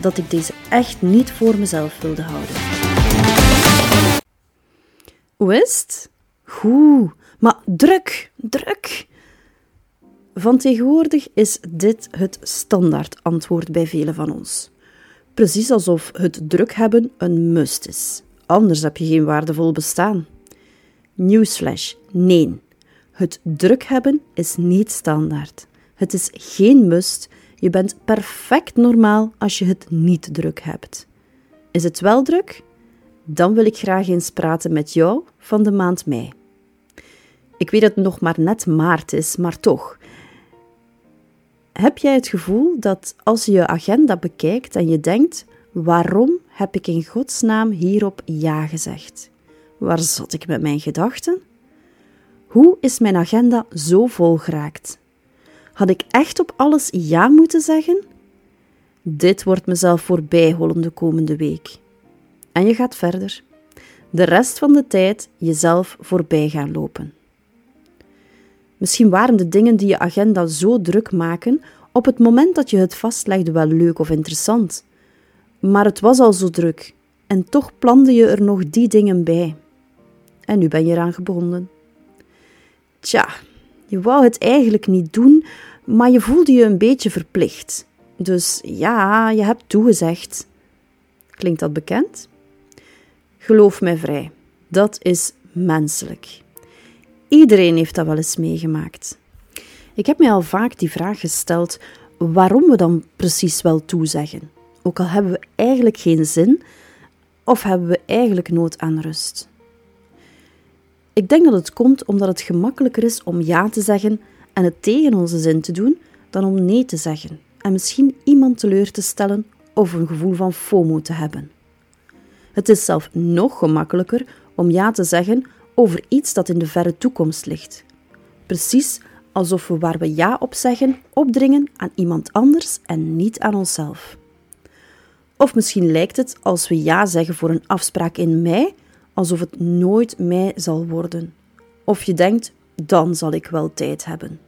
dat ik deze echt niet voor mezelf wilde houden. Hoe is? Goed, maar druk, druk. Van tegenwoordig is dit het standaard antwoord bij velen van ons. Precies alsof het druk hebben een must is. Anders heb je geen waardevol bestaan. Newsflash: nee. Het druk hebben is niet standaard. Het is geen must. Je bent perfect normaal als je het niet druk hebt. Is het wel druk? Dan wil ik graag eens praten met jou van de maand mei. Ik weet dat het nog maar net maart is, maar toch. Heb jij het gevoel dat als je je agenda bekijkt en je denkt: waarom heb ik in godsnaam hierop ja gezegd? Waar zat ik met mijn gedachten? Hoe is mijn agenda zo vol geraakt? Had ik echt op alles ja moeten zeggen? Dit wordt mezelf voorbijholen de komende week. En je gaat verder. De rest van de tijd jezelf voorbij gaan lopen. Misschien waren de dingen die je agenda zo druk maken op het moment dat je het vastlegde wel leuk of interessant. Maar het was al zo druk en toch plande je er nog die dingen bij. En nu ben je eraan gebonden. Tja, je wou het eigenlijk niet doen, maar je voelde je een beetje verplicht. Dus ja, je hebt toegezegd. Klinkt dat bekend? Geloof mij vrij, dat is menselijk. Iedereen heeft dat wel eens meegemaakt. Ik heb mij al vaak die vraag gesteld waarom we dan precies wel toezeggen. Ook al hebben we eigenlijk geen zin of hebben we eigenlijk nood aan rust. Ik denk dat het komt omdat het gemakkelijker is om ja te zeggen en het tegen onze zin te doen dan om nee te zeggen en misschien iemand teleur te stellen of een gevoel van FOMO te hebben. Het is zelf nog gemakkelijker om ja te zeggen over iets dat in de verre toekomst ligt. Precies alsof we waar we ja op zeggen opdringen aan iemand anders en niet aan onszelf. Of misschien lijkt het als we ja zeggen voor een afspraak in mei, alsof het nooit mei zal worden. Of je denkt, dan zal ik wel tijd hebben.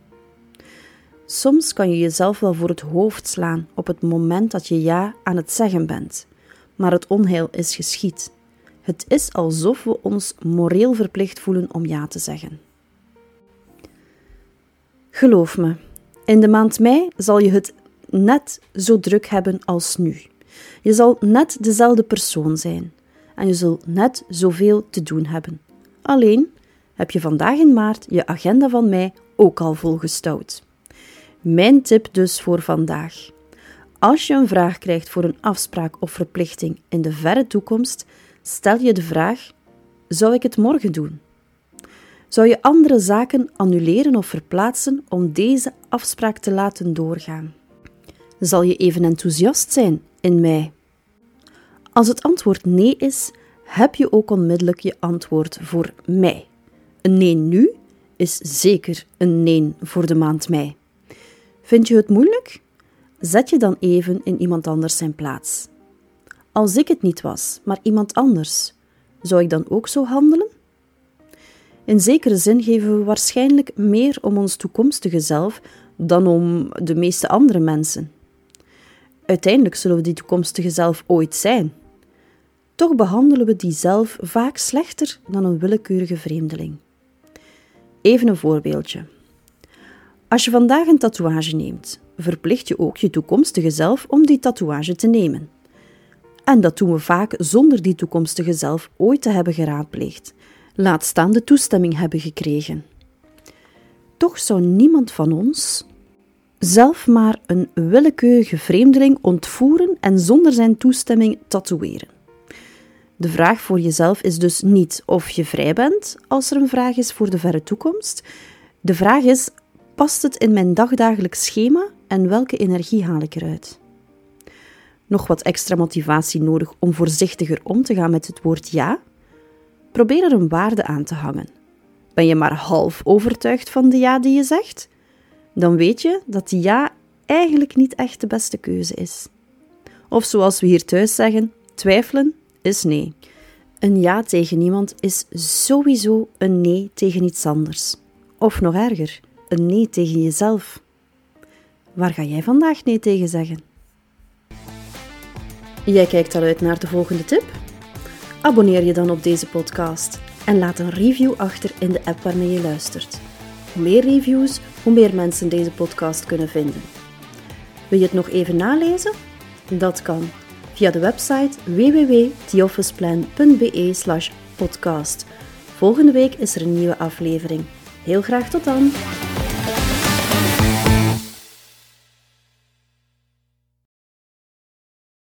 Soms kan je jezelf wel voor het hoofd slaan op het moment dat je ja aan het zeggen bent, maar het onheil is geschied. Het is alsof we ons moreel verplicht voelen om ja te zeggen. Geloof me, in de maand mei zal je het net zo druk hebben als nu. Je zal net dezelfde persoon zijn en je zult net zoveel te doen hebben. Alleen heb je vandaag in maart je agenda van mei ook al volgestouwd. Mijn tip dus voor vandaag. Als je een vraag krijgt voor een afspraak of verplichting in de verre toekomst, stel je de vraag: zou ik het morgen doen? Zou je andere zaken annuleren of verplaatsen om deze afspraak te laten doorgaan? Zal je even enthousiast zijn in mei? Als het antwoord nee is, heb je ook onmiddellijk je antwoord voor mei. Een nee nu is zeker een nee voor de maand mei. Vind je het moeilijk? Zet je dan even in iemand anders zijn plaats. Als ik het niet was, maar iemand anders, zou ik dan ook zo handelen? In zekere zin geven we waarschijnlijk meer om ons toekomstige zelf dan om de meeste andere mensen. Uiteindelijk zullen we die toekomstige zelf ooit zijn. Toch behandelen we die zelf vaak slechter dan een willekeurige vreemdeling. Even een voorbeeldje. Als je vandaag een tatoeage neemt, verplicht je ook je toekomstige zelf om die tatoeage te nemen. En dat doen we vaak zonder die toekomstige zelf ooit te hebben geraadpleegd. Laat staan de toestemming hebben gekregen. Toch zou niemand van ons zelf maar een willekeurige vreemdeling ontvoeren en zonder zijn toestemming tatoeëren. De vraag voor jezelf is dus niet of je vrij bent als er een vraag is voor de verre toekomst. De vraag is: past het in mijn dagdagelijks schema en welke energie haal ik eruit? Nog wat extra motivatie nodig om voorzichtiger om te gaan met het woord ja? Probeer er een waarde aan te hangen. Ben je maar half overtuigd van de ja die je zegt? Dan weet je dat die ja eigenlijk niet echt de beste keuze is. Of zoals we hier thuis zeggen, twijfelen is nee. Een ja tegen iemand is sowieso een nee tegen iets anders. Of nog erger, een nee tegen jezelf. Waar ga jij vandaag nee tegen zeggen? Jij kijkt al uit naar de volgende tip? Abonneer je dan op deze podcast en laat een review achter in de app waarmee je luistert. Hoe meer reviews, hoe meer mensen deze podcast kunnen vinden. Wil je het nog even nalezen? Dat kan via de website www.theofficeplan.be/podcast. Volgende week is er een nieuwe aflevering. Heel graag tot dan!